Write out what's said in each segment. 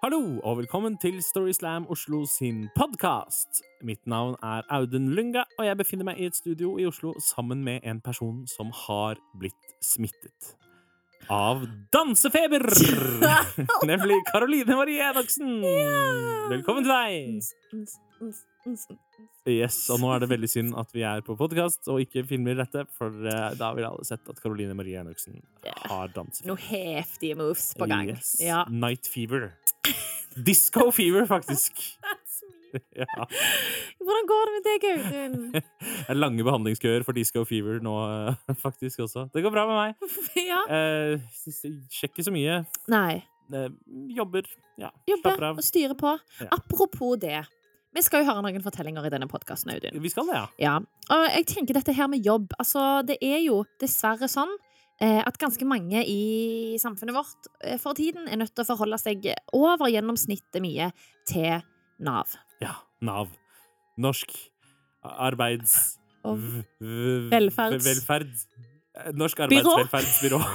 Hallo, og velkommen til Storyslam Oslo sin podkast. Mitt navn er Audun Lunga, og jeg befinner meg i et studio i Oslo sammen med en person som har blitt smittet. Av dansefeber! Nemlig Karoline Marie Enoksen. Velkommen til deg. Yes, og nå er det veldig synd at vi er på podkast og ikke filmer dette, for eh, da ville alle sett at Karoline Marie Enoksen har dansefeber. Noen heftige moves på gang. Yes. Night fever. Disco fever, faktisk. Ja. Hvordan går det med deg, Audun? Det er lange behandlingskøer for disco fever nå, eh, faktisk også. Det går bra med meg. ja. Eh, sjekker så mye. Nei. Eh, jobber. Ja, Jobber og styrer på. Ja. Apropos det. Vi skal jo høre noen fortellinger i denne podkasten, Audun. Vi skal det, ja. Ja. Og jeg tenker dette her med jobb. Altså, det er jo dessverre sånn at ganske mange i samfunnet vårt eh, for tiden er nødt til å forholde seg over gjennomsnittet mye til Nav. Ja, Nav. Norsk arbeids... Og Velferds- Velferd. Eh, Norsk arbeidsvelferdsbyrå.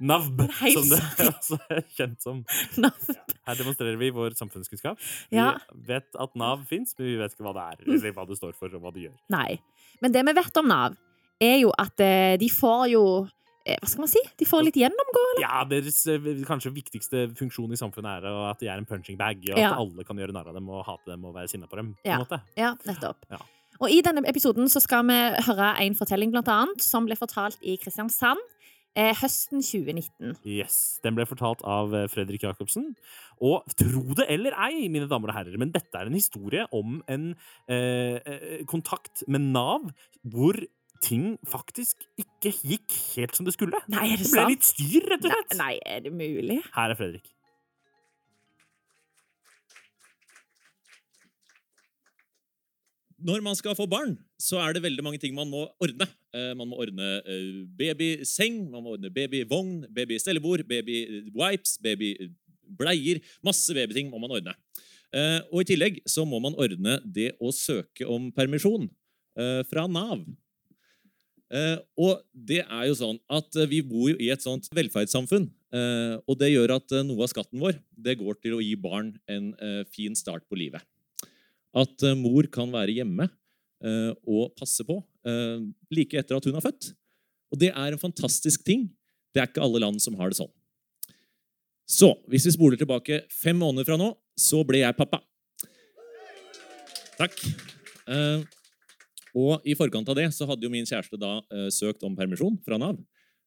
NAVB, som det også er kjent som. Her demonstrerer vi vår samfunnskunnskap. Ja. Vi vet at Nav fins, men vi vet ikke hva det er, eller hva det står for, og hva det gjør. Nei. Men det vi vet om Nav, er jo at eh, de får jo eh, Hva skal man si? De får litt gjennomgå. eller? Ja, Deres eh, kanskje viktigste funksjon i samfunnet er at de er en punching bag, og at Ja. alle kan gjøre narr av dem og hate dem og være sinna på dem. på Ja. en måte. Ja, nettopp. Ja. Og i denne episoden så skal vi høre en fortelling, blant annet, som ble fortalt i Kristiansand eh, høsten 2019. Yes, Den ble fortalt av Fredrik Jacobsen. Og tro det eller ei, mine damer og herrer, men dette er en historie om en eh, kontakt med Nav hvor ting faktisk ikke gikk helt som det skulle. Nei, er det Det ble sant? litt styr, rett og slett. nei, er det mulig? Her er Fredrik. Når man skal få barn, så er det veldig mange ting man må ordne. Eh, man må ordne eh, babyseng, man må ordne babyvogn, babystellebord, babywipes, babybleier. Masse babyting må man ordne. Eh, og i tillegg så må man ordne det å søke om permisjon eh, fra Nav. Eh, og det er jo sånn at eh, vi bor jo i et sånt velferdssamfunn. eh, og det gjør at noe av skatten vår det går til å gi barn en fin start på livet. At mor kan være hjemme og passe på like etter at hun har født. Og det er en fantastisk ting. Det er ikke alle land som har det sånn. Så hvis vi spoler tilbake fem måneder fra nå, så ble jeg pappa. Takk. Eh, og i forkant av det så hadde jo min kjæreste da uh, søkt om permisjon fra Nav.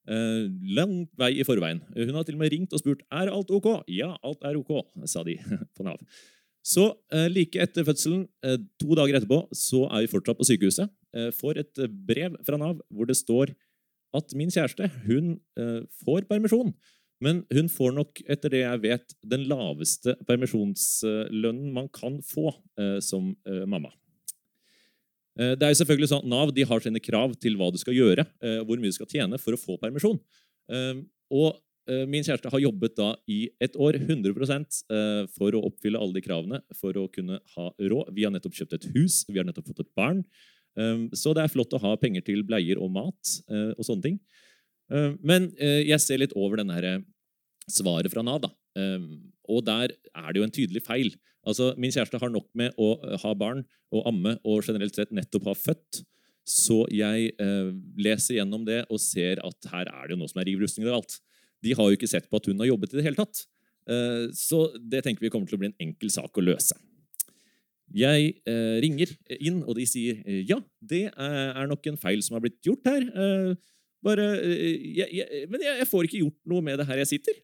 Uh, langt vei i forveien. Hun har til og med ringt og spurt er alt ok. Ja, alt er ok, sa de på Nav. Så eh, like etter fødselen, eh, to dager etterpå, så er vi fortsatt på sykehuset. Eh, får et eh, brev fra Nav hvor det står at min kjæreste hun eh, får permisjon. Men hun får nok, etter det jeg vet, den laveste permisjonslønnen man kan få eh, som eh, mamma. Eh, Det er jo selvfølgelig sånn at Nav de har sine krav til hva du skal gjøre, eh, hvor mye du skal tjene for å få permisjon. Eh, Og min kjæreste har jobbet da i et år 100 eh, for å oppfylle alle de kravene for å kunne ha råd. Vi har nettopp kjøpt et hus, vi har nettopp fått et barn. Så det er flott å ha penger til bleier og mat og sånne ting. Men jeg ser litt over denne svaret fra Nav. da. Og der er det jo en tydelig feil. Altså, Min kjæreste har nok med å eh, ha barn og amme og generelt sett nettopp ha født. Så jeg eh, leser gjennom det og ser at her er det jo noe som er riv rustninger og alt. De har jo ikke sett på at hun har jobbet i det hele tatt. Eh, så det tenker vi kommer til å bli en enkel sak å løse. Jeg eh, ringer inn, og de sier eh, ja, det er, nok en feil som har blitt gjort her. Eh, bare, jeg, jeg, men jeg, jeg får ikke gjort noe med det her jeg sitter,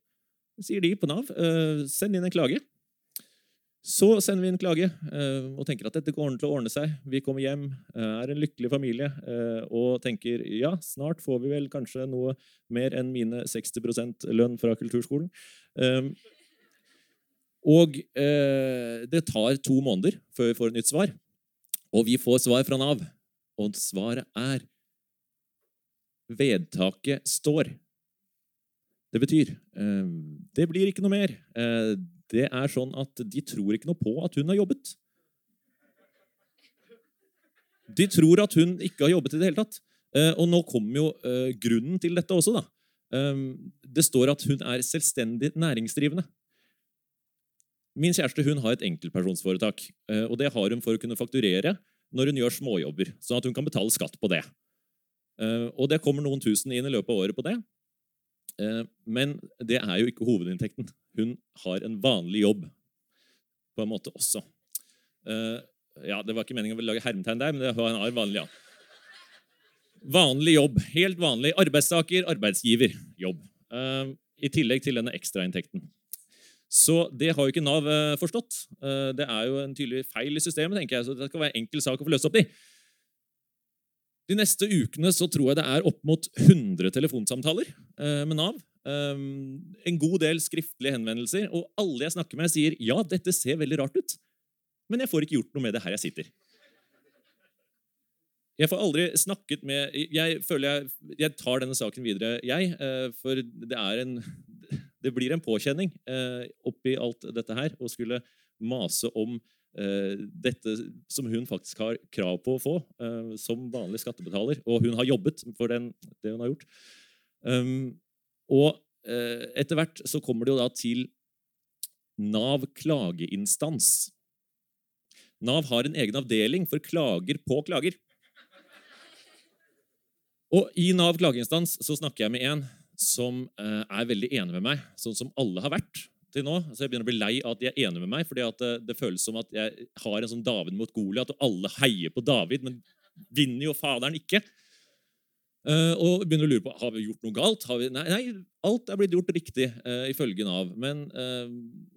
sier de på Nav. Eh, send inn en klage. Så sender vi en klage eh, og tenker at dette går til å ordne seg. Vi kommer hjem, eh, er en lykkelig familie og tenker ja, snart får vi vel kanskje noe mer enn mine 60% lønn fra kulturskolen. Eh, og det tar to måneder før vi får et nytt svar. Og vi får svar fra Nav. Og svaret er Vedtaket står. Det betyr eh, det blir ikke noe mer. Eh, det er sånn at de tror ikke noe på at hun har jobbet. De tror at hun ikke har jobbet i det hele tatt. Eh, og nå kommer jo eh, grunnen til dette også, da. Eh, det står at hun er selvstendig næringsdrivende. Min kjæreste hun har et enkeltpersonsforetak. eh, Og det har hun for å kunne fakturere når hun gjør småjobber, sånn at hun kan betale skatt på det. Og det kommer noen tusen inn i løpet av året på det. Eh, Men det er jo ikke hovedinntekten. Hun har en vanlig jobb på en måte også. Eh, Ja, Det var ikke meningen å lage hermetegn der, men det var en vanlig, ja. Vanlig jobb. Helt vanlig. Arbeidstaker, arbeidsgiver. Jobb. Eh, I tillegg til denne ekstrainntekten. Så det har jo ikke Nav forstått. Det er jo en tydelig feil i systemet, tenker jeg, så det skal være en enkel sak å få løst opp i. De neste ukene så tror jeg det er opp mot 100 telefonsamtaler eh, med Nav. Eh, En god del skriftlige henvendelser, og alle jeg snakker med, sier ja, dette ser veldig rart ut, men jeg får ikke gjort noe med det her jeg sitter. Jeg får aldri snakket med Jeg føler jeg, jeg tar denne saken videre, jeg. eh, For det en Det blir en påkjenning eh, oppi alt dette her å skulle mase om dette som hun faktisk har krav på å få eh, som vanlig skattebetaler. Og hun har jobbet for den, det hun har gjort. Um, og eh, etter hvert så kommer det jo da til Nav klageinstans. Nav har en egen avdeling for klager på klager. Og i Nav klageinstans så snakker jeg med en som eh, er veldig enig med meg, sånn som alle har vært til nå. Så jeg begynner å bli lei av at de er enige med meg, fordi at det, det føles som at jeg har en sånn David mot Goliat, og alle heier på David, men vinner jo faderen ikke. Uh, og begynner å lure på har vi gjort noe galt. Vi, nei, nei, alt er blitt gjort riktig i ifølge Nav. Men uh,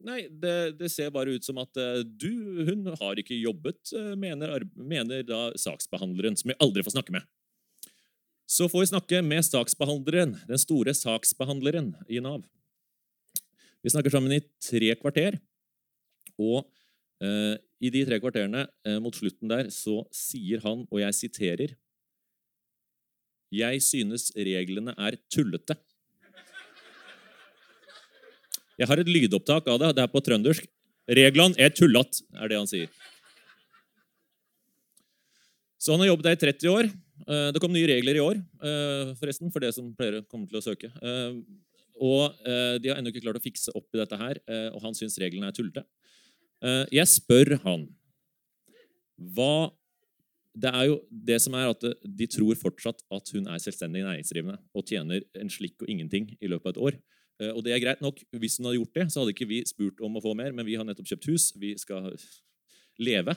nei, det, det ser bare ut som at uh, du, hun har ikke jobbet, eh, mener, mener da saksbehandleren, som jeg aldri får snakke med. Så får vi snakke med saksbehandleren, den store saksbehandleren i Nav. Vi snakker sammen i tre kvarter, og eh, i de tre kvarterene eh, mot slutten der så sier han, og jeg siterer Jeg synes reglene er tullete. Jeg har et lydopptak av det. Det er på trøndersk. Reglene er tullete, er det han sier. Så han har jobbet der i 30 år. Eh, Det kom nye regler i år, eh, forresten, for det som pleier å komme til å søke. Og eh, de har ennå ikke klart å fikse opp i dette her, eh, og han syns reglene er tullete. Eh, Jeg spør han hva Det er jo det som er at de tror fortsatt at hun er selvstendig næringsdrivende og tjener en slikk og ingenting i løpet av et år. Og det er greit nok. Hvis hun hadde gjort det, så hadde ikke vi spurt om å få mer, men vi har nettopp kjøpt hus. Vi skal leve.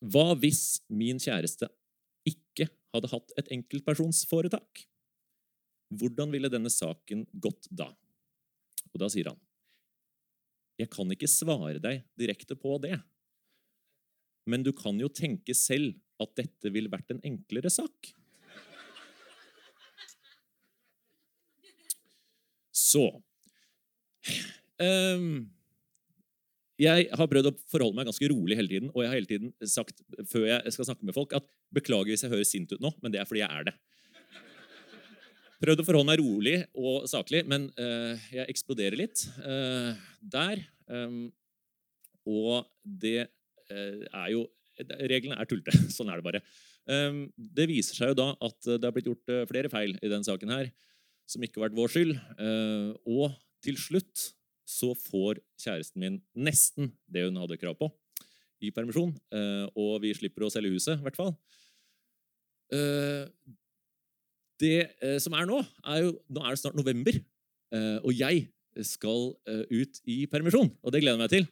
Hva hvis min kjæreste ikke hadde hatt et enkeltpersonsforetak? Hvordan ville denne saken gått da? Og da sier han Jeg kan ikke svare deg direkte på det, men du kan jo tenke selv at dette ville vært en enklere sak. Så um, Jeg har prøvd å forholde meg ganske rolig hele tiden, og jeg har hele tiden sagt før jeg skal snakke med folk, at beklager hvis jeg høres sint ut nå, men det er fordi jeg er det. Prøvd å forholde meg rolig og saklig, men eh, jeg eksploderer litt eh, der. Um, og det eh, er jo Reglene er tullete. Sånn er det bare. Um, det viser seg jo da at det har blitt gjort eh, flere feil i denne saken her, som ikke har vært vår skyld. Uh, og til slutt så får kjæresten min nesten det hun hadde krav på i permisjon. Uh, og vi slipper å selge huset, i hvert fall. Eh, det eh, som er nå, er jo Nå er det snart november, eh, og jeg skal eh, ut i permisjon. Og det gleder jeg meg til.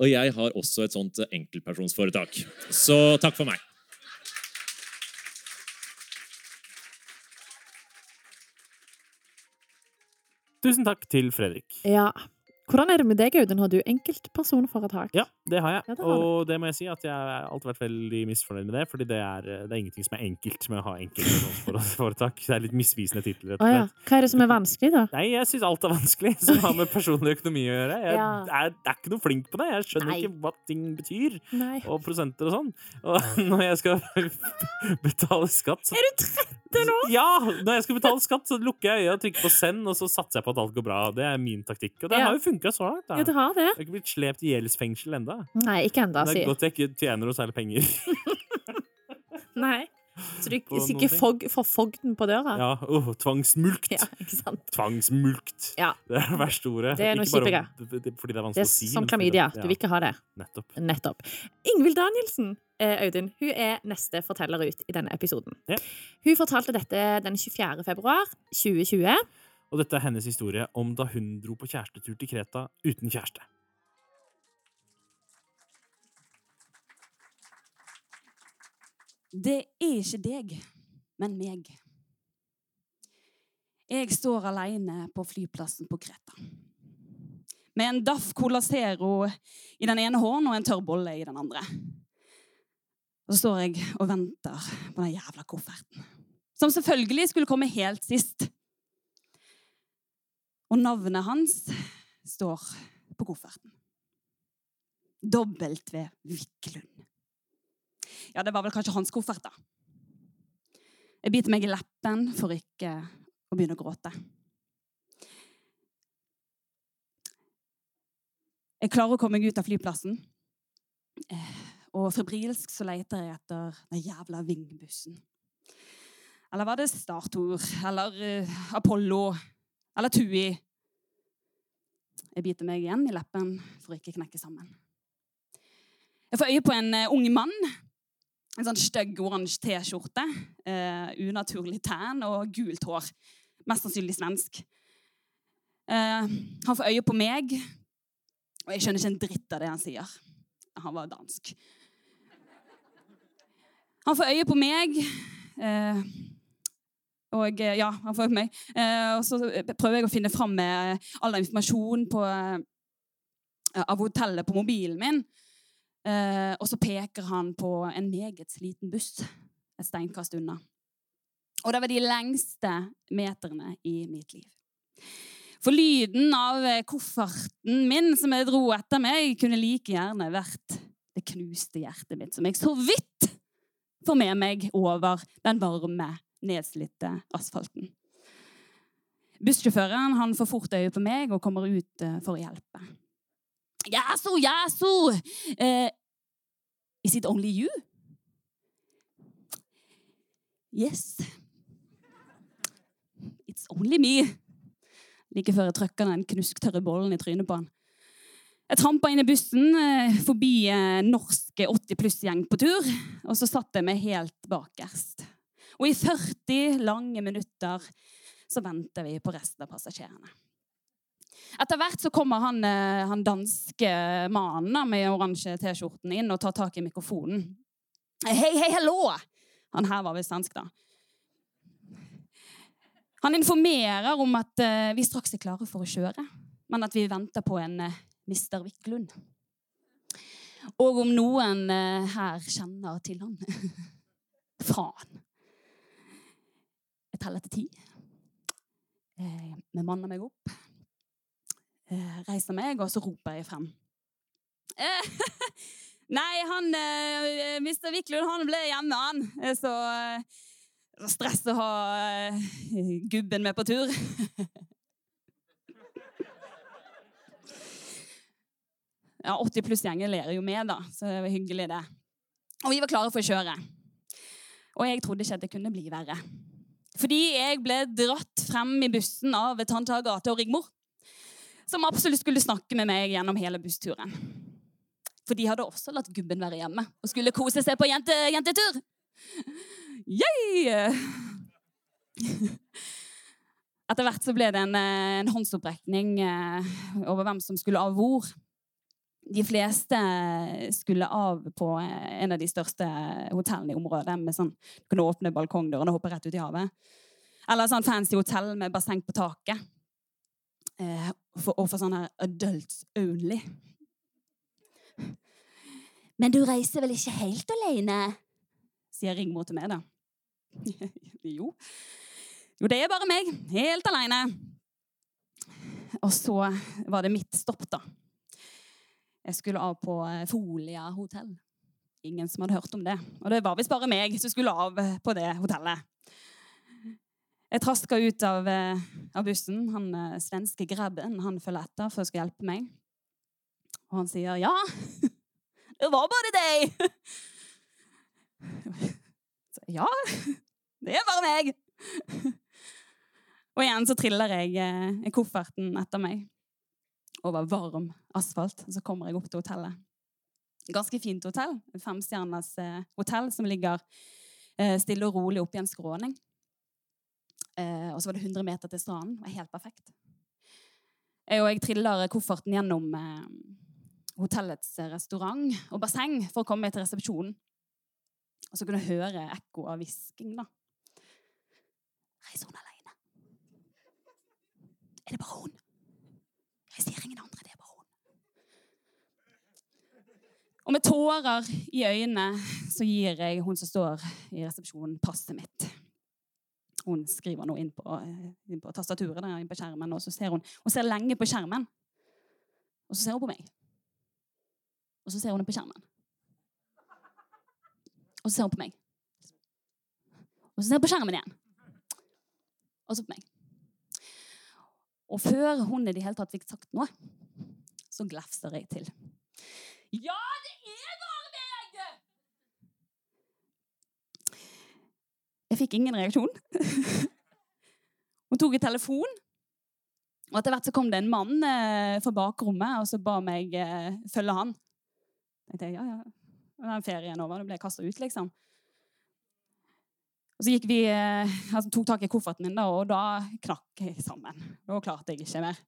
Og jeg har også et sånt eh, enkeltpersonsforetak. Så takk for meg. Tusen takk til Fredrik. Ja. Hvordan er det med deg, Audun? Har du enkeltpersonforetak? Ja, det har jeg. Ja, det har og det må jeg si at jeg har alltid vært veldig misfornøyd med det. fordi det er, det er ingenting som er enkelt med å ha enkeltpersonforetak. Det er litt misvisende titler, rett og slett. Hva er det som er vanskelig, da? Nei, jeg syns alt er vanskelig som har med personlig økonomi å gjøre. Jeg Ja. er, er ikke noe flink på det. Jeg skjønner Nei. ikke hva ting betyr, Nei. og prosenter og sånn. Og når jeg skal betale skatt, så Er du 30 nå? Ja! Når jeg skal betale skatt, så lukker jeg øya og trykker på send, og så satser jeg på at alt går bra. Det er min taktikk. Og det Ja. har jo funka så langt. da. Ja, du har det? Jeg har ikke blitt slept i gjeldsfengsel enda. Nei, ikke enda, Det er er godt jeg ikke tjener noe særlig penger. Nei. Så du på noen ikke ting. fog, får fogden på døra? Ja, åh, tvangsmulkt. Ja, ikke sant? Tvangsmulkt. Ja. Det er det verste ordet. Det er noe Ikke bare kjipere. om- det- det- fordi det er Det vanskelig er å si. som men fordi klamydia. det- Du vil ikke ha det. Nettopp. Nettopp. Ingvild Danielsen, eh, Audun, hun er neste forteller ut i denne episoden. Ja. Hun fortalte dette den 24. februar 2020. Og dette er hennes historie om da hun dro på kjærestetur til Kreta uten kjæreste. Det er ikke deg, men meg. Jeg står alene på flyplassen på Kreta. Med en Daff Cola Zero i den ene hånden og en tørr bolle i den andre. Så står jeg og venter på den jævla kofferten. Som selvfølgelig skulle komme helt sist. Og navnet hans står på kofferten. W. Wiklund. Ja, det var vel kanskje hans koffert, da. Jeg biter meg i leppen for ikke å begynne å gråte. Jeg klarer å komme meg ut av flyplassen. Eh, Og febrilsk så leter jeg etter den jævla Ving-bussen. Eller var det Startor? Eller eh, Apollo? Eller Tui? Jeg biter meg igjen i leppen for ikke å knekke sammen. Jeg får øye på en eh, ung mann en sånn stygg oransje T-skjorte, eh, unaturlig tan og gult hår. Mest sannsynlig svensk. Eh, han får øye på meg, og jeg skjønner ikke en dritt av det han sier. Han var dansk. Han får øye på meg, eh, og eh, ja, han får meg. Eh, og så prøver jeg å finne fram med all den informasjonen på, eh, av hotellet på mobilen min. Eh, og så peker han på en meget sliten buss et steinkast unna. Og det var de lengste meterne i mitt liv. For lyden av eh, kofferten min som jeg dro etter meg, kunne like gjerne vært det knuste hjertet mitt, som jeg så vidt får med meg over den varme, nedslitte asfalten. Bussjåføren han får fort øye på meg og kommer ut eh, for å hjelpe. Yasu, yasu! Uh, is it only you? Yes. It's only me. Like før jeg trøkka den knusktørre bollen i trynet på han. Jeg trampa inn i bussen eh, forbi en norsk 80 pluss-gjeng på tur, og så satt jeg meg helt bakerst. Og i 40 lange minutter så venter vi på resten av passasjerene. Etter hvert så kommer han, eh, han danske mannen med oransje T-skjorten inn og tar tak i mikrofonen. Hei, hei, hallo! Han her var visst svensk, da. Han informerer om at eh, vi straks er klare for å kjøre, men at vi venter på en eh, Mr. Wiklund. Og om noen her kjenner til han. Faen. Jeg teller til ti. Eh, Vi manner meg opp eh, reiser meg, og så roper jeg frem. Eh, nei, han eh, Mr. Wiklund, han ble hjemme, han. Eh, Så, eh, stress å ha eh, gubben med på tur. ja, 80 pluss-gjengen ler jo med, da, så det var hyggelig, det. Og vi var klare for å kjøre. Og jeg trodde ikke at det kunne bli verre. Fordi jeg ble dratt frem i bussen av tante Agathe og Rigmor som absolutt skulle snakke med meg gjennom hele bussturen. For de hadde også latt gubben være hjemme og skulle kose seg på jente, jentetur. Yay! Etter hvert så ble det en, eh, en håndsopprekning eh, over hvem som skulle av hvor. De fleste skulle av på eh, en av de største hotellene i området. med sånn, Du kunne åpne balkongdøren og hoppe rett ut i havet. Eller sånn fancy hotell med basseng på taket. Eh, for, og for sånn her adults only. Men du reiser vel ikke helt alene? sier Rigmor til meg, da. jo. Jo, det er bare meg. Helt alene. Og så var det mitt stopp, da. Jeg skulle av på eh, Folia hotell. Ingen som hadde hørt om det. Og det var visst bare meg som skulle av eh, på det hotellet. Jeg traska ut av, eh, av bussen. Han svenske grabben han følger etter for å skal hjelpe meg. Og han sier ja, det var bare deg. Så Ja, det er bare meg! Og igjen så triller jeg i kofferten etter meg og var varm asfalt. Og så kommer jeg opp til hotellet. Ganske fint hotell. Et femstjerners eh, hotell som ligger eh, stille og rolig oppi en skråning. Eh, og så var det 100 meter til stranden. Det var helt perfekt. Jeg, og jeg triller kofferten gjennom eh, hotellets restaurant og basseng for å komme meg til resepsjonen. Og så kunne jeg høre ekko av hvisking, da. Reiser hun alene? Er det bare hun? Jeg ser ingen andre, det er bare hun. Og med tårer i øynene så gir jeg hun som står i resepsjonen, passet mitt. Hun skriver noe inn på, inn på tastaturet der, inn på skjermen, og så ser hun, hun ser lenge på skjermen. Og så ser hun på meg. Og så ser hun på skjermen. Og så ser hun på meg. Og så ser hun på skjermen igjen. Og så på meg. Og før hun i det hele tatt fikk sagt noe, så glefser jeg til. Ja, det er bare meg! Jeg fikk ingen reaksjon. Hun tok en telefon, og etter hvert så kom det en mann eh, fra bakrommet og så ba meg eh, følge han. Jeg tenkte, ja, ja, er ferien over, da ble kastet ut, liksom. Og så vi, eh, altså, tok tak i kofferten min, da, og da knakk jeg sammen. Da klarte jeg ikke mer.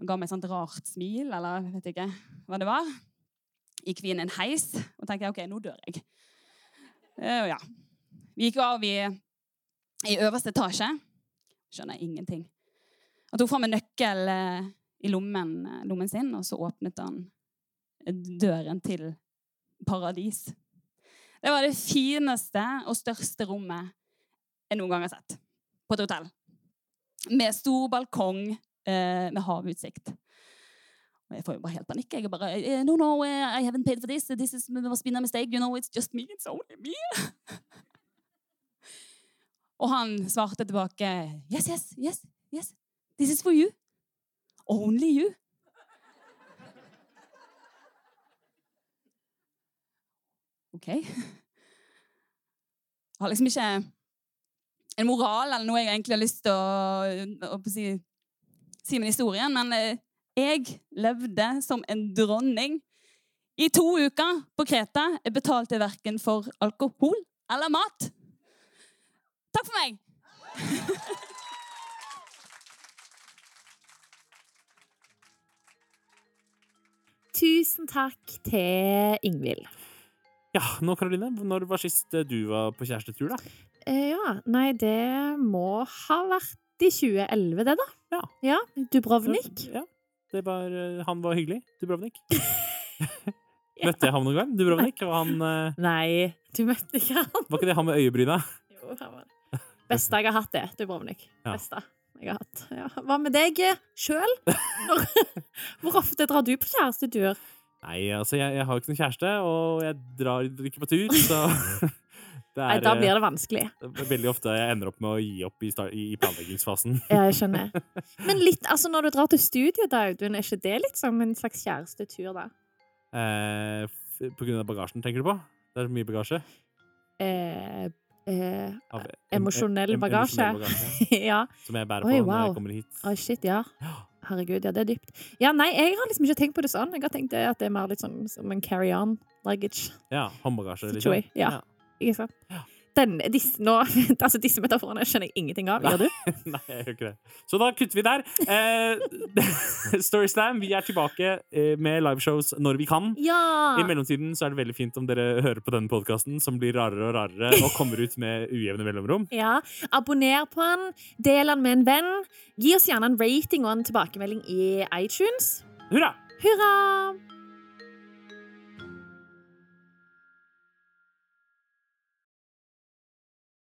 Han ga meg et sånt rart smil, eller vet ikke hva det var. Gikk vi inn en heis og tenkte jeg, ok, nå dør jeg. Uh, ja. Vi gikk av i, i øverste etasje. Skjønner jeg ingenting. Han tok fram en nøkkel uh, i lommen, uh, lommen sin, og så åpnet han døren til paradis. Det var det fineste og største rommet jeg noen gang har sett på et hotell. Med stor balkong eh, med havutsikt. Jeg får jo bare helt panikk. Jeg er bare eh, No, no, eh, I haven't paid for this. This is, must been a mistake. You know, it's just me. It's only me. Og han svarte tilbake Yes, yes, yes, yes. This is for you. Only you. OK. Jeg har liksom ikke en moral eller noe jeg egentlig har lyst til å, å, å si, si med historien, men eh, jeg levde som en dronning i to uker på Kreta. Jeg betalte verken for alkohol eller mat. Takk for meg! Tusen takk til Ingvild. Ja, nå Karoline, når var sist eh, du var på kjærestetur, da? Eh, ja, nei, det må ha vært i 2011, det, da. Ja. Ja, Dubrovnik. Ja, var, eh, han var hyggelig, Dubrovnik. Møtte jeg ham noen gang? Dubrovnik? Var, han, uh... Nei, du møtte ikke han. var ikke det han med øyebryna? Jo, han var det. Beste jeg har hatt, det. Dubrovnik. Ja. Beste jeg har hatt. Ja. Hva med deg sjøl? Hvor ofte drar du på kjærestetur? Nei, altså, jeg, jeg har jo ikke noen kjæreste, og jeg drar ikke på tur, så det Nei, er da eh, blir det vanskelig. veldig ofte jeg ender opp med å gi opp i, start, i planleggingsfasen. Ja, jeg skjønner. Men litt, altså når du drar til studio, da, Audun, er ikke det litt som en slags kjærestetur, da? Eh, på grunn av bagasjen, tenker du på? Det er mye bagasje. Eh, eh, Av em- Emosjonell em- bagasje. emosjonell bagasje. ja. Som jeg bærer Oi, på når jeg kommer hit. Oi, shit, ja. Ja. Herregud, ja, det er dypt. Ja, nei, jeg har liksom ikke tenkt på det sånn. Jeg har tenkt det at det er mer litt sånn som en carry-on luggage. Ja, håndbagasje, liksom. jeg, ja. Ikke sant? Ja. Den, disse, nå, altså, disse metaforene skjønner jeg ingenting av. Gjør du? Nei, jeg gjør ikke det. Så da kutter vi der. Eh, Storyslam, vi er tilbake eh, med liveshows når vi kan. Ja! I mellomtiden så er det veldig fint om dere hører på denne podkasten, som blir rarere og rarere og kommer ut med ujevne mellomrom. Ja, Abonner på den, del den med en venn. Gi oss gjerne en rating og en tilbakemelding i iTunes. Hurra! Hurra!